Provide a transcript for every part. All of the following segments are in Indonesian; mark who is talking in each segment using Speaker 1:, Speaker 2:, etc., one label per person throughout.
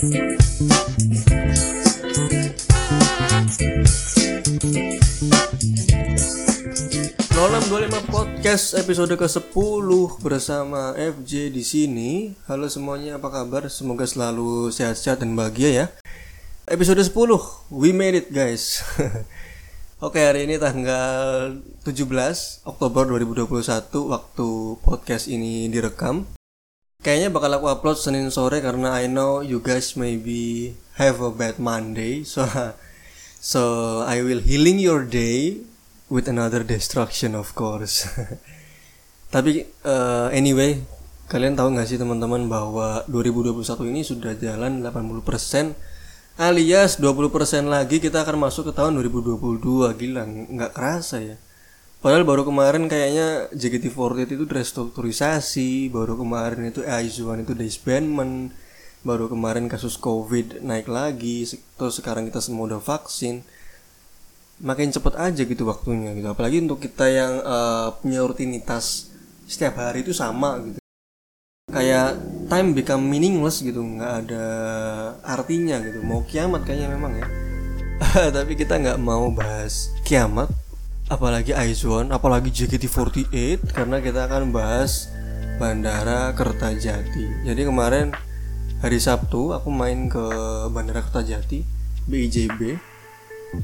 Speaker 1: 2625 Podcast episode ke-10 bersama FJ di sini. Halo semuanya, apa kabar? Semoga selalu sehat-sehat dan bahagia ya. Episode 10, we made it guys. Oke, hari ini tanggal 17 Oktober 2021 waktu podcast ini direkam. Kayaknya bakal aku upload Senin sore karena I know you guys maybe have a bad Monday. So so I will healing your day with another destruction of course. Tapi uh, anyway, kalian tahu nggak sih teman-teman bahwa 2021 ini sudah jalan 80% alias 20% lagi kita akan masuk ke tahun 2022 gila nggak kerasa ya. Padahal baru kemarin kayaknya JKT48 itu restrukturisasi, baru kemarin itu Aizuan itu disbandment, baru kemarin kasus COVID naik lagi, terus sekarang kita semua udah vaksin. Makin cepet aja gitu waktunya gitu. Apalagi untuk kita yang uh, punya rutinitas setiap hari itu sama gitu. Kayak time become meaningless gitu nggak ada artinya gitu. Mau kiamat kayaknya memang ya. Tapi kita nggak mau bahas kiamat apalagi Aizwan apalagi JKT48 karena kita akan bahas Bandara Kertajati. Jadi kemarin hari Sabtu aku main ke Bandara Kertajati BIJB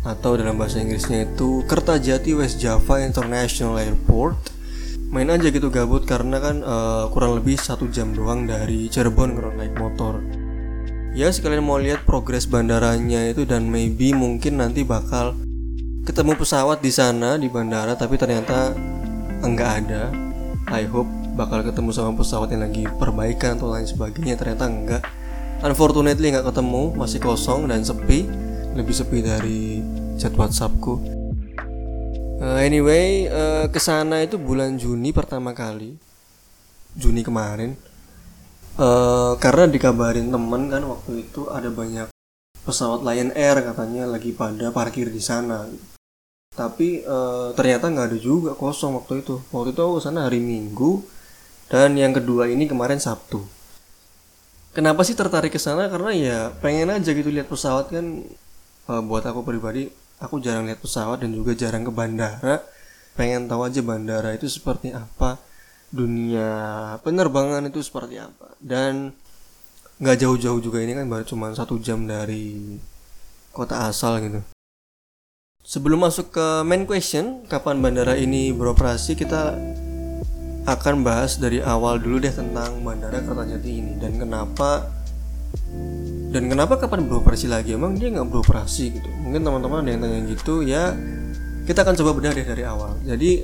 Speaker 1: atau dalam bahasa Inggrisnya itu Kertajati West Java International Airport. Main aja gitu gabut karena kan uh, kurang lebih satu jam doang dari Cirebon kalau naik motor. Ya sekalian mau lihat progres bandaranya itu dan maybe mungkin nanti bakal ketemu pesawat di sana di bandara tapi ternyata enggak ada I hope bakal ketemu sama pesawat yang lagi perbaikan atau lain sebagainya ternyata enggak unfortunately nggak ketemu masih kosong dan sepi lebih sepi dari chat WhatsAppku. Uh, anyway, uh, ke sana itu bulan Juni pertama kali, Juni kemarin. Uh, karena dikabarin temen kan waktu itu ada banyak pesawat Lion Air katanya lagi pada parkir di sana. Tapi uh, ternyata nggak ada juga kosong waktu itu. Waktu itu aku sana hari Minggu dan yang kedua ini kemarin Sabtu. Kenapa sih tertarik ke sana? Karena ya pengen aja gitu lihat pesawat kan uh, buat aku pribadi aku jarang lihat pesawat dan juga jarang ke bandara pengen tahu aja bandara itu seperti apa dunia penerbangan itu seperti apa dan nggak jauh-jauh juga ini kan baru cuma satu jam dari kota asal gitu sebelum masuk ke main question kapan bandara ini beroperasi kita akan bahas dari awal dulu deh tentang bandara Kertajati ini. Dan kenapa dan kenapa kapan beroperasi lagi? Emang dia nggak beroperasi gitu. Mungkin teman-teman ada yang tanya gitu ya. Kita akan coba bedah deh dari awal. Jadi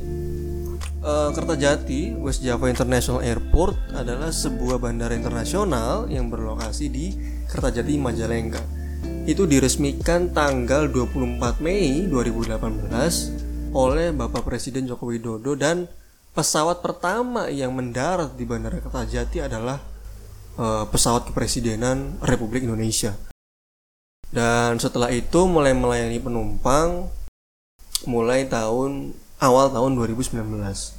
Speaker 1: uh, Kertajati West Java International Airport adalah sebuah bandara internasional yang berlokasi di Kertajati Majalengka itu diresmikan tanggal 24 Mei 2018 oleh Bapak Presiden Joko Widodo dan pesawat pertama yang mendarat di Bandara Kertajati adalah uh, pesawat kepresidenan Republik Indonesia. Dan setelah itu mulai melayani penumpang mulai tahun awal tahun 2019.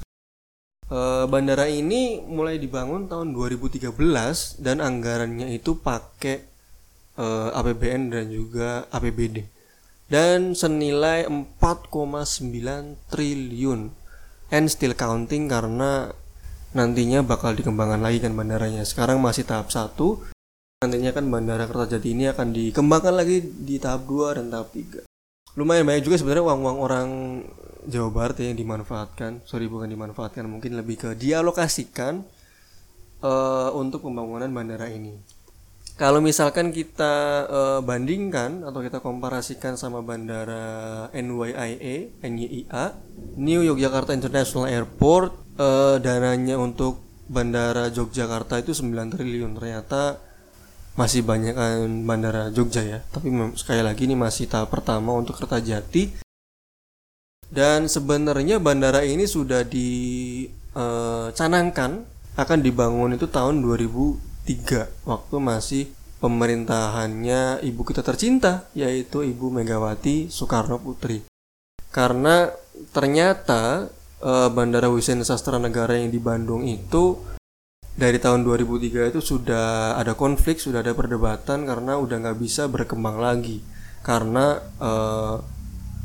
Speaker 1: Uh, bandara ini mulai dibangun tahun 2013 dan anggarannya itu pakai eh, APBN dan juga APBD dan senilai 4,9 triliun and still counting karena nantinya bakal dikembangkan lagi kan bandaranya. Sekarang masih tahap 1. Nantinya kan Bandara Kertajati ini akan dikembangkan lagi di tahap 2 dan tahap 3. Lumayan banyak juga sebenarnya uang-uang orang Jawa Barat ya yang dimanfaatkan. Sorry bukan dimanfaatkan, mungkin lebih ke dialokasikan uh, untuk pembangunan bandara ini. Kalau misalkan kita uh, bandingkan atau kita komparasikan sama bandara NYIA, NYIA, New Yogyakarta International Airport uh, dananya untuk bandara Yogyakarta itu 9 triliun. Ternyata masih banyak bandara Jogja ya. Tapi sekali lagi ini masih tahap pertama untuk Kertajati. Dan sebenarnya bandara ini sudah dicanangkan eh, akan dibangun itu tahun 2003 waktu masih pemerintahannya ibu kita tercinta yaitu Ibu Megawati Soekarno Putri karena ternyata uh, Bandara Hussein Sastra Negara yang di Bandung itu dari tahun 2003 itu sudah ada konflik, sudah ada perdebatan karena udah nggak bisa berkembang lagi. Karena uh,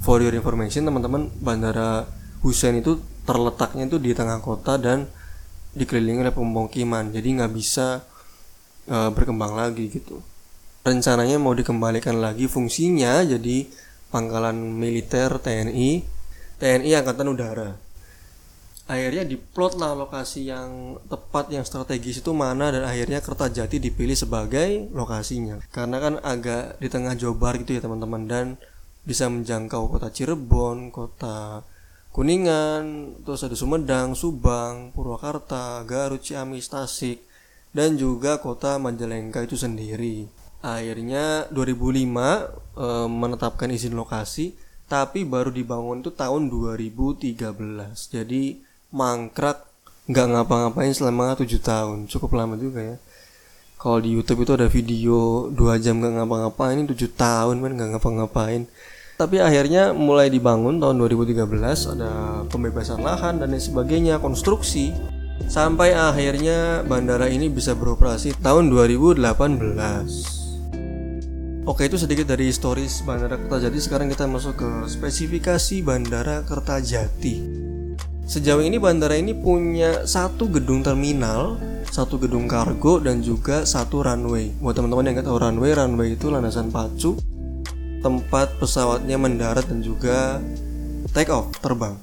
Speaker 1: for your information teman-teman bandara Hussein itu terletaknya itu di tengah kota dan dikelilingi oleh pemukiman, jadi nggak bisa uh, berkembang lagi gitu. Rencananya mau dikembalikan lagi fungsinya jadi pangkalan militer TNI, TNI Angkatan Udara. Akhirnya diplot lah lokasi yang tepat yang strategis itu mana dan akhirnya Kertajati dipilih sebagai lokasinya. Karena kan agak di tengah Barat gitu ya teman-teman dan bisa menjangkau kota Cirebon, kota Kuningan, terus ada Sumedang, Subang, Purwakarta, Garut, Ciamis, Tasik, dan juga kota Majalengka itu sendiri. Akhirnya 2005 e, menetapkan izin lokasi, tapi baru dibangun itu tahun 2013. Jadi mangkrak nggak ngapa-ngapain selama tujuh tahun cukup lama juga ya kalau di YouTube itu ada video dua jam nggak ngapa-ngapain tujuh tahun kan nggak ngapa-ngapain tapi akhirnya mulai dibangun tahun 2013 ada pembebasan lahan dan lain sebagainya konstruksi sampai akhirnya bandara ini bisa beroperasi tahun 2018 Oke itu sedikit dari historis Bandara Kertajati Sekarang kita masuk ke spesifikasi Bandara Kertajati Sejauh ini bandara ini punya satu gedung terminal, satu gedung kargo dan juga satu runway. Buat teman-teman yang nggak tahu runway, runway itu landasan pacu tempat pesawatnya mendarat dan juga take off terbang.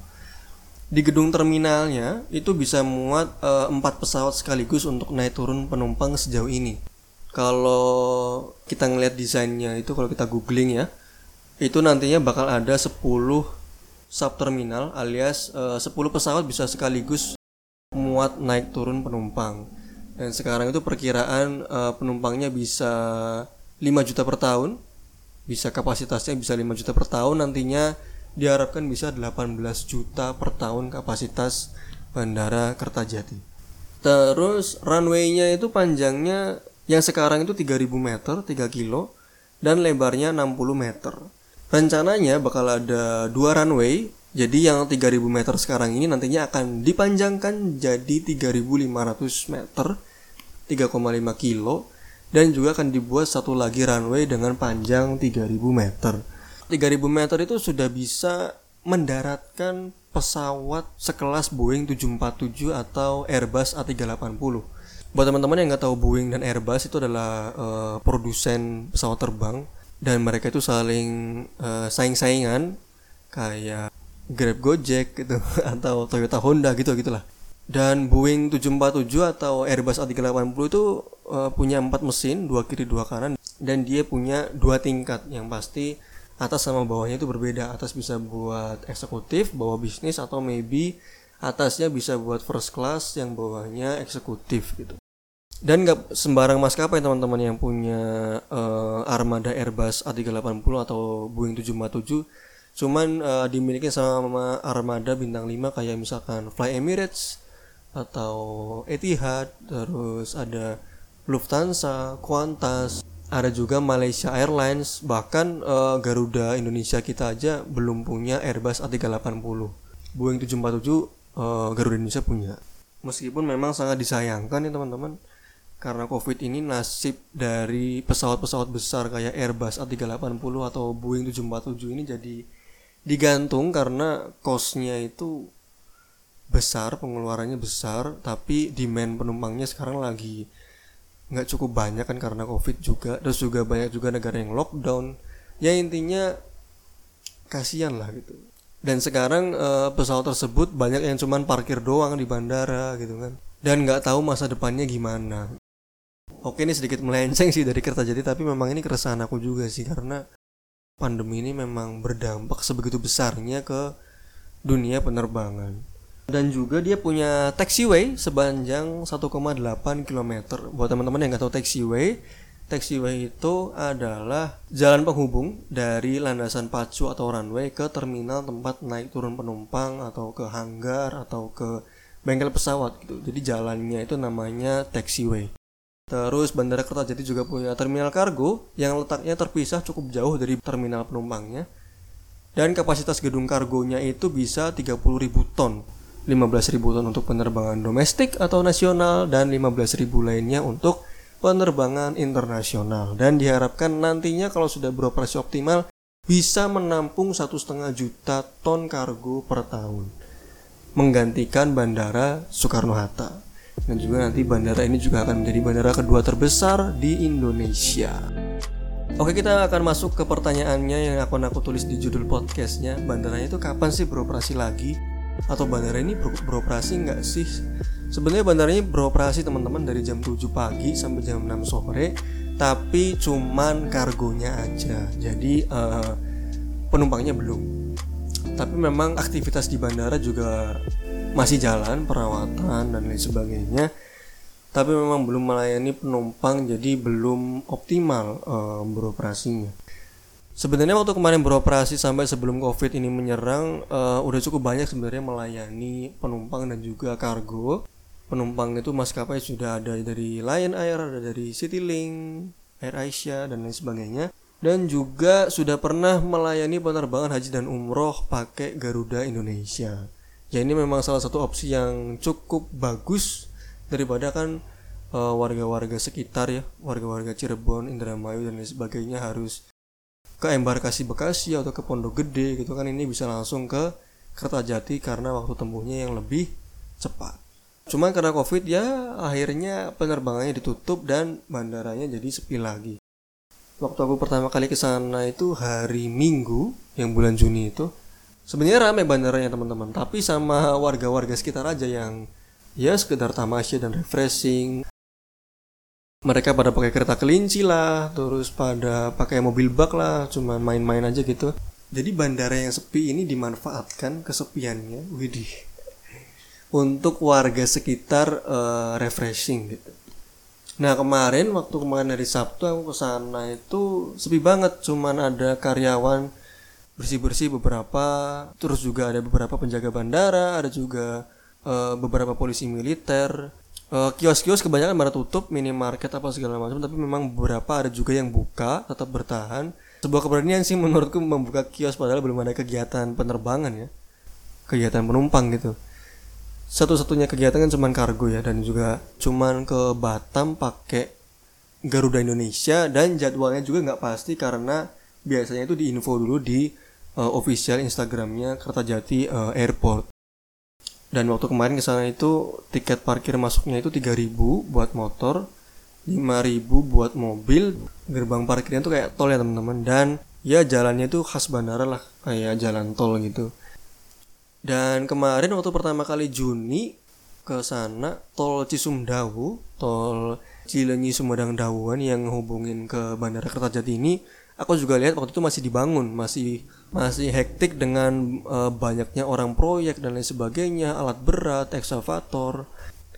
Speaker 1: Di gedung terminalnya itu bisa muat eh, empat pesawat sekaligus untuk naik turun penumpang sejauh ini. Kalau kita ngeliat desainnya itu kalau kita googling ya, itu nantinya bakal ada 10 subterminal alias eh, uh, 10 pesawat bisa sekaligus muat naik turun penumpang. Dan sekarang itu perkiraan uh, penumpangnya bisa 5 juta per tahun. Bisa kapasitasnya bisa 5 juta per tahun nantinya diharapkan bisa 18 juta per tahun kapasitas Bandara Kertajati. Terus runway-nya itu panjangnya yang sekarang itu 3000 meter, 3 kilo dan lebarnya 60 meter rencananya bakal ada dua runway jadi yang 3000 meter sekarang ini nantinya akan dipanjangkan jadi 3500 meter 3,5 kilo dan juga akan dibuat satu lagi runway dengan panjang 3000 meter 3000 meter itu sudah bisa mendaratkan pesawat sekelas Boeing 747 atau Airbus A380 buat teman-teman yang nggak tahu Boeing dan Airbus itu adalah uh, produsen pesawat terbang dan mereka itu saling uh, saing-saingan kayak Grab Gojek gitu atau Toyota Honda gitu gitulah. Dan Boeing 747 atau Airbus A380 itu uh, punya empat mesin dua kiri dua kanan dan dia punya dua tingkat. Yang pasti atas sama bawahnya itu berbeda. Atas bisa buat eksekutif bawah bisnis atau maybe atasnya bisa buat first class yang bawahnya eksekutif gitu. Dan nggak sembarang maskapai teman-teman yang punya uh, armada Airbus A380 atau Boeing 747 cuman uh, dimiliki sama armada bintang 5 kayak misalkan Fly Emirates atau Etihad terus ada Lufthansa, Qantas, ada juga Malaysia Airlines, bahkan uh, Garuda Indonesia kita aja belum punya Airbus A380. Boeing 747 uh, Garuda Indonesia punya. Meskipun memang sangat disayangkan ya teman-teman karena covid ini nasib dari pesawat-pesawat besar kayak Airbus A380 atau Boeing 747 ini jadi digantung karena costnya itu besar pengeluarannya besar tapi demand penumpangnya sekarang lagi nggak cukup banyak kan karena covid juga. Terus juga banyak juga negara yang lockdown. Ya intinya kasihan lah gitu. Dan sekarang uh, pesawat tersebut banyak yang cuman parkir doang di bandara gitu kan. Dan nggak tahu masa depannya gimana. Oke ini sedikit melenceng sih dari Kertajati tapi memang ini keresahan aku juga sih karena pandemi ini memang berdampak sebegitu besarnya ke dunia penerbangan. Dan juga dia punya taxiway sepanjang 1,8 km. Buat teman-teman yang nggak tahu taxiway, taxiway itu adalah jalan penghubung dari landasan pacu atau runway ke terminal tempat naik turun penumpang atau ke hanggar atau ke bengkel pesawat gitu. Jadi jalannya itu namanya taxiway. Terus Bandara Kertajati juga punya terminal kargo yang letaknya terpisah cukup jauh dari terminal penumpangnya. Dan kapasitas gedung kargonya itu bisa 30.000 ton. 15.000 ton untuk penerbangan domestik atau nasional dan 15.000 lainnya untuk penerbangan internasional dan diharapkan nantinya kalau sudah beroperasi optimal bisa menampung satu setengah juta ton kargo per tahun menggantikan bandara Soekarno Hatta dan juga nanti bandara ini juga akan menjadi bandara kedua terbesar di Indonesia. Oke kita akan masuk ke pertanyaannya yang akan aku tulis di judul podcastnya Bandaranya itu kapan sih beroperasi lagi? Atau bandara ini ber beroperasi nggak sih? Sebenarnya bandaranya beroperasi teman-teman dari jam 7 pagi sampai jam 6 sore Tapi cuman kargonya aja Jadi uh, penumpangnya belum Tapi memang aktivitas di bandara juga masih jalan Perawatan dan lain sebagainya tapi memang belum melayani penumpang jadi belum optimal uh, beroperasinya. Sebenarnya waktu kemarin beroperasi sampai sebelum COVID ini menyerang uh, udah cukup banyak sebenarnya melayani penumpang dan juga kargo. Penumpang itu maskapai sudah ada dari Lion Air, ada dari Citylink, Air Asia dan lain sebagainya. Dan juga sudah pernah melayani penerbangan haji dan umroh pakai Garuda Indonesia. Ya ini memang salah satu opsi yang cukup bagus daripada kan uh, warga-warga sekitar ya warga-warga Cirebon Indramayu dan lain sebagainya harus ke embarkasi Bekasi atau ke Pondok Gede gitu kan ini bisa langsung ke Kertajati karena waktu tempuhnya yang lebih cepat. Cuman karena Covid ya akhirnya penerbangannya ditutup dan bandaranya jadi sepi lagi. Waktu aku pertama kali ke sana itu hari Minggu yang bulan Juni itu sebenarnya ramai bandaranya teman-teman, tapi sama warga-warga sekitar aja yang ya sekedar tamasya dan refreshing mereka pada pakai kereta kelinci lah terus pada pakai mobil bak lah cuman main-main aja gitu. Jadi bandara yang sepi ini dimanfaatkan kesepiannya widih untuk warga sekitar uh, refreshing gitu. Nah kemarin waktu kemarin dari Sabtu aku ke sana itu sepi banget cuman ada karyawan bersih-bersih beberapa terus juga ada beberapa penjaga bandara ada juga uh, beberapa polisi militer uh, kios-kios kebanyakan pada tutup minimarket apa segala macam tapi memang beberapa ada juga yang buka tetap bertahan. Sebuah keberanian sih menurutku membuka kios padahal belum ada kegiatan penerbangan ya. Kegiatan penumpang gitu. Satu-satunya kegiatan kan cuman kargo ya dan juga cuman ke Batam pakai Garuda Indonesia dan jadwalnya juga nggak pasti karena biasanya itu diinfo dulu di uh, official Instagramnya Kertajati uh, Airport dan waktu kemarin ke sana itu tiket parkir masuknya itu 3000 buat motor 5000 buat mobil. Gerbang parkirnya tuh kayak tol ya teman-teman. Dan ya jalannya itu khas bandara lah kayak jalan tol gitu. Dan kemarin waktu pertama kali Juni ke sana tol Cisumdawu tol Cilenyi Sumedang Dawuan yang hubungin ke Bandara Kertajati ini aku juga lihat waktu itu masih dibangun masih masih hektik dengan uh, banyaknya orang proyek dan lain sebagainya alat berat ekskavator.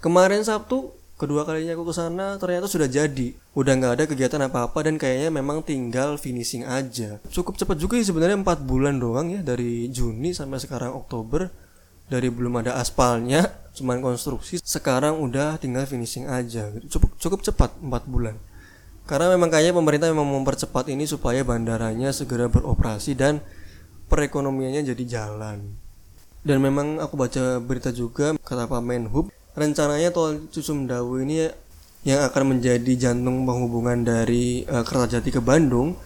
Speaker 1: Kemarin Sabtu kedua kalinya aku ke sana ternyata sudah jadi. Udah nggak ada kegiatan apa-apa dan kayaknya memang tinggal finishing aja. Cukup cepat juga sih sebenarnya empat bulan doang ya dari Juni sampai sekarang Oktober. Dari belum ada aspalnya cuman konstruksi sekarang udah tinggal finishing aja cukup cukup cepat empat bulan karena memang kayaknya pemerintah memang mempercepat ini supaya bandaranya segera beroperasi dan perekonomiannya jadi jalan. Dan memang aku baca berita juga kata Pak Menhub, rencananya tol Cisumdawu ini yang akan menjadi jantung penghubungan dari uh, Kertajati ke Bandung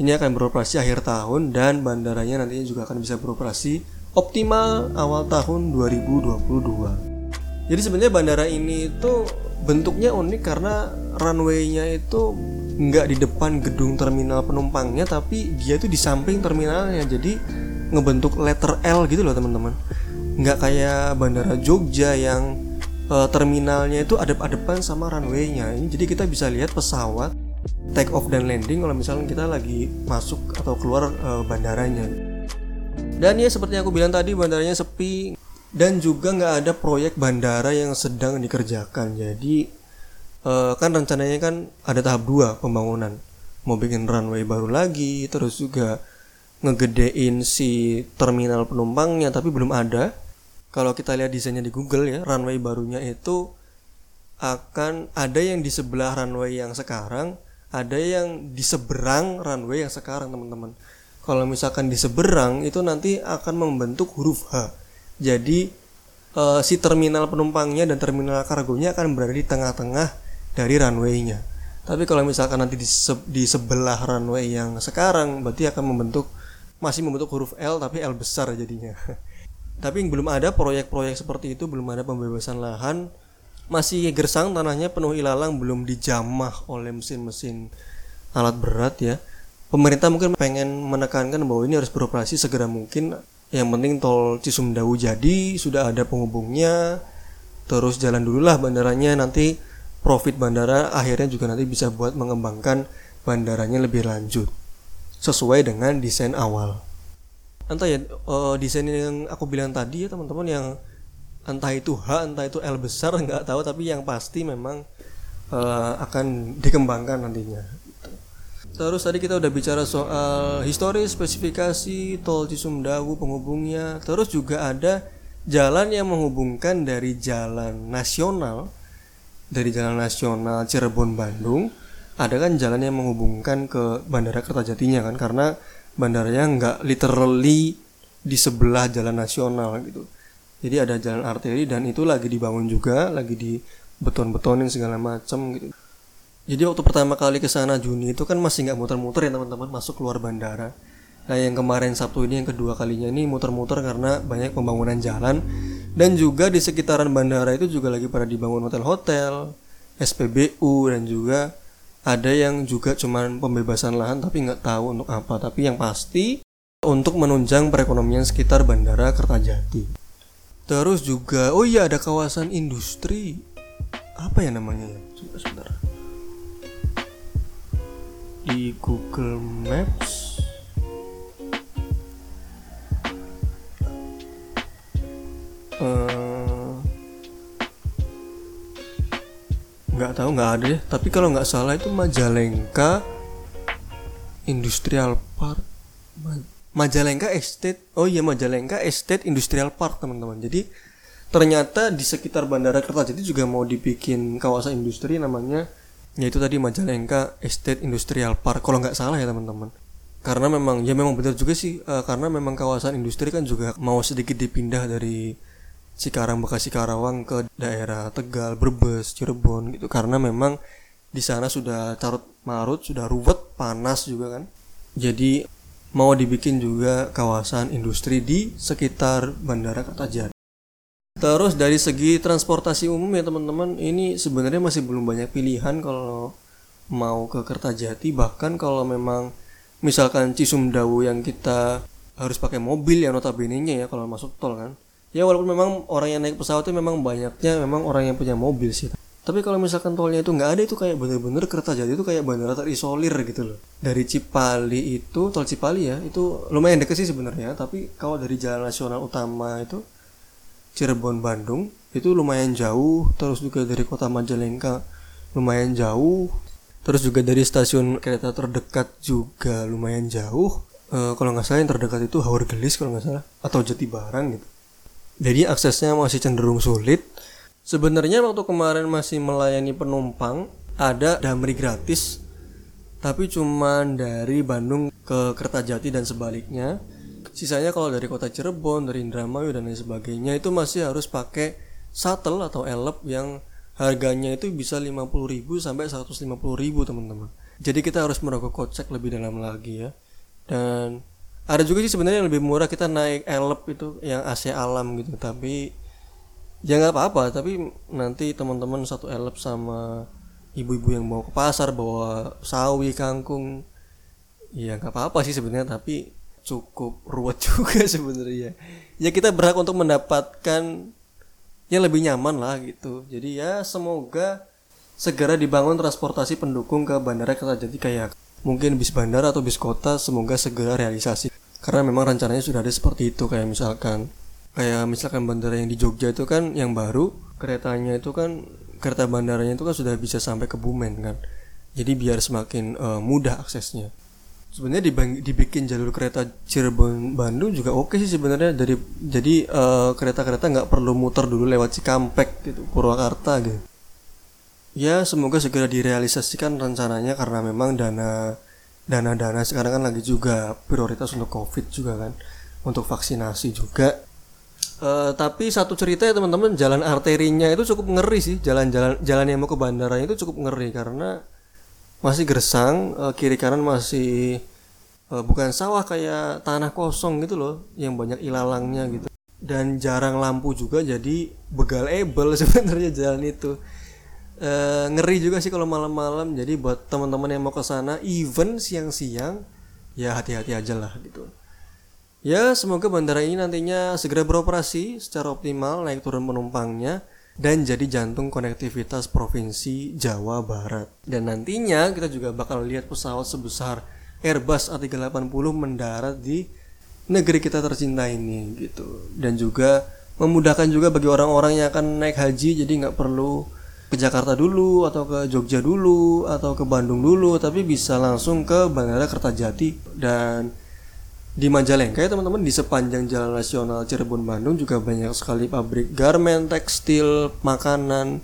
Speaker 1: ini akan beroperasi akhir tahun dan bandaranya nantinya juga akan bisa beroperasi optimal awal tahun 2022. Jadi sebenarnya bandara ini itu bentuknya unik karena runway-nya itu nggak di depan gedung terminal penumpangnya tapi dia tuh di samping terminalnya. Jadi ngebentuk letter L gitu loh teman-teman. Nggak kayak bandara Jogja yang uh, terminalnya itu adep-adepan sama runway-nya. Ini jadi kita bisa lihat pesawat take off dan landing kalau misalnya kita lagi masuk atau keluar uh, bandaranya. Dan ya seperti yang aku bilang tadi bandaranya sepi dan juga nggak ada proyek bandara yang sedang dikerjakan. Jadi uh, kan rencananya kan ada tahap dua pembangunan. Mau bikin runway baru lagi terus juga ngegedein si terminal penumpangnya tapi belum ada. Kalau kita lihat desainnya di Google ya runway barunya itu akan ada yang di sebelah runway yang sekarang ada yang di seberang runway yang sekarang teman-teman. Kalau misalkan di seberang itu nanti akan membentuk huruf H jadi uh, si terminal penumpangnya dan terminal kargonya akan berada di tengah-tengah dari runway-nya. Tapi kalau misalkan nanti di, se di sebelah runway yang sekarang berarti akan membentuk masih membentuk huruf L tapi L besar jadinya. tapi belum ada proyek-proyek seperti itu, belum ada pembebasan lahan, masih gersang tanahnya penuh ilalang belum dijamah oleh mesin-mesin alat berat ya. Pemerintah mungkin pengen menekankan bahwa ini harus beroperasi segera mungkin. Yang penting tol Cisumdawu jadi, sudah ada penghubungnya. Terus jalan dululah bandaranya nanti profit bandara akhirnya juga nanti bisa buat mengembangkan bandaranya lebih lanjut sesuai dengan desain awal. Entah ya uh, desain yang aku bilang tadi ya teman-teman yang entah itu H entah itu L besar nggak tahu tapi yang pasti memang uh, akan dikembangkan nantinya. Terus tadi kita udah bicara soal histori spesifikasi tol Cisumdawu penghubungnya. Terus juga ada jalan yang menghubungkan dari jalan nasional dari jalan nasional Cirebon Bandung. Ada kan jalan yang menghubungkan ke Bandara Kertajatinya kan karena bandaranya nggak literally di sebelah jalan nasional gitu. Jadi ada jalan arteri dan itu lagi dibangun juga lagi di beton-betonin segala macam gitu jadi waktu pertama kali ke sana Juni itu kan masih nggak muter-muter ya teman-teman masuk keluar bandara Nah yang kemarin Sabtu ini yang kedua kalinya ini muter-muter karena banyak pembangunan jalan dan juga di sekitaran bandara itu juga lagi pada dibangun hotel-hotel, SPBU dan juga ada yang juga cuman pembebasan lahan tapi nggak tahu untuk apa. Tapi yang pasti untuk menunjang perekonomian sekitar bandara Kertajati. Terus juga oh iya ada kawasan industri apa ya namanya ya? Coba sebentar. Di Google Maps. Eh, nggak uh, tahu nggak ada deh tapi kalau nggak salah itu Majalengka Industrial Park. Majalengka Estate. Oh iya Majalengka Estate Industrial Park teman-teman. Jadi ternyata di sekitar Bandara Kertajati juga mau dibikin kawasan industri namanya yaitu tadi Majalengka Estate Industrial Park kalau nggak salah ya teman-teman karena memang ya memang benar juga sih uh, karena memang kawasan industri kan juga mau sedikit dipindah dari Cikarang Bekasi Karawang ke daerah Tegal, Brebes, Cirebon gitu karena memang di sana sudah carut marut, sudah ruwet, panas juga kan. Jadi mau dibikin juga kawasan industri di sekitar Bandara Kertajati. Terus dari segi transportasi umum ya teman-teman, ini sebenarnya masih belum banyak pilihan kalau mau ke Kertajati. Bahkan kalau memang misalkan Cisumdawu yang kita harus pakai mobil ya notabene-nya ya kalau masuk tol kan. Ya walaupun memang orang yang naik pesawat itu memang banyaknya memang orang yang punya mobil sih. Tapi kalau misalkan tolnya itu nggak ada itu kayak bener-bener Kertajati itu kayak bandara terisolir gitu loh. Dari Cipali itu tol Cipali ya itu lumayan deket sih sebenarnya. Tapi kalau dari jalan nasional utama itu Cirebon Bandung itu lumayan jauh. Terus juga dari kota Majalengka lumayan jauh. Terus juga dari stasiun kereta terdekat juga lumayan jauh. E, kalau nggak salah yang terdekat itu Hawar Gelis kalau nggak salah. Atau Jatibarang gitu. Jadi aksesnya masih cenderung sulit. Sebenarnya waktu kemarin masih melayani penumpang ada damri gratis. Tapi cuma dari Bandung ke Kertajati dan sebaliknya. Sisanya kalau dari kota Cirebon, dari Indramayu dan lain sebagainya itu masih harus pakai shuttle atau elep yang harganya itu bisa 50.000 sampai 150.000 teman-teman. Jadi kita harus merogoh kocek lebih dalam lagi ya. Dan ada juga sih sebenarnya yang lebih murah kita naik elep itu yang AC alam gitu tapi ya nggak apa-apa tapi nanti teman-teman satu elep sama ibu-ibu yang mau ke pasar bawa sawi kangkung ya nggak apa-apa sih sebenarnya tapi cukup ruwet juga sebenarnya. Ya kita berhak untuk mendapatkan yang lebih nyaman lah gitu. Jadi ya semoga segera dibangun transportasi pendukung ke bandara Kertajati kayak. Mungkin bis bandara atau bis kota semoga segera realisasi. Karena memang rencananya sudah ada seperti itu kayak misalkan kayak misalkan bandara yang di Jogja itu kan yang baru keretanya itu kan kereta bandaranya itu kan sudah bisa sampai ke Bumen kan. Jadi biar semakin uh, mudah aksesnya sebenarnya dibikin jalur kereta Cirebon Bandung juga oke sih sebenarnya. Dari jadi uh, kereta-kereta nggak perlu muter dulu lewat Cikampek gitu Purwakarta gitu. Ya semoga segera direalisasikan rencananya karena memang dana dana-dana sekarang kan lagi juga prioritas untuk covid juga kan untuk vaksinasi juga. Uh, tapi satu cerita ya teman-teman jalan arterinya itu cukup ngeri sih jalan-jalan jalan yang mau ke bandara itu cukup ngeri karena masih gersang uh, kiri kanan masih uh, bukan sawah kayak tanah kosong gitu loh yang banyak ilalangnya gitu. Dan jarang lampu juga jadi begal ebel sebenarnya jalan itu. Uh, ngeri juga sih kalau malam-malam jadi buat teman-teman yang mau ke sana even siang-siang ya hati-hati aja lah gitu. Ya, semoga bandara ini nantinya segera beroperasi secara optimal naik turun penumpangnya dan jadi jantung konektivitas provinsi Jawa Barat. Dan nantinya kita juga bakal lihat pesawat sebesar Airbus A380 mendarat di negeri kita tercinta ini gitu. Dan juga memudahkan juga bagi orang-orang yang akan naik haji jadi nggak perlu ke Jakarta dulu atau ke Jogja dulu atau ke Bandung dulu tapi bisa langsung ke Bandara Kertajati dan di Majalengka ya teman-teman di sepanjang jalan nasional Cirebon Bandung juga banyak sekali pabrik garmen, tekstil, makanan.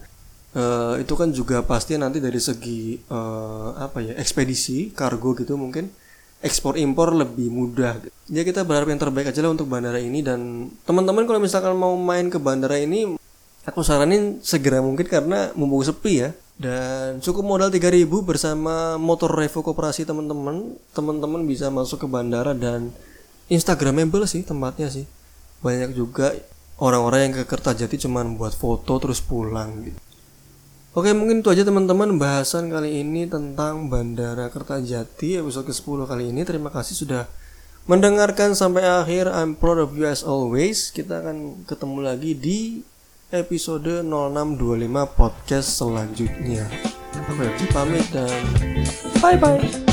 Speaker 1: Uh, itu kan juga pasti nanti dari segi uh, apa ya ekspedisi kargo gitu mungkin ekspor impor lebih mudah. Ya kita berharap yang terbaik aja lah untuk bandara ini dan teman-teman kalau misalkan mau main ke bandara ini aku saranin segera mungkin karena mumpung sepi ya dan cukup modal 3000 bersama motor Revo Koperasi teman-teman. Teman-teman bisa masuk ke bandara dan instagramable sih tempatnya sih. Banyak juga orang-orang yang ke Kertajati cuman buat foto terus pulang gitu. Oke mungkin itu aja teman-teman bahasan kali ini tentang Bandara Kertajati episode ke-10 kali ini. Terima kasih sudah mendengarkan sampai akhir. I'm proud of you as always. Kita akan ketemu lagi di episode 0625 podcast selanjutnya. Aku Febri pamit dan bye bye.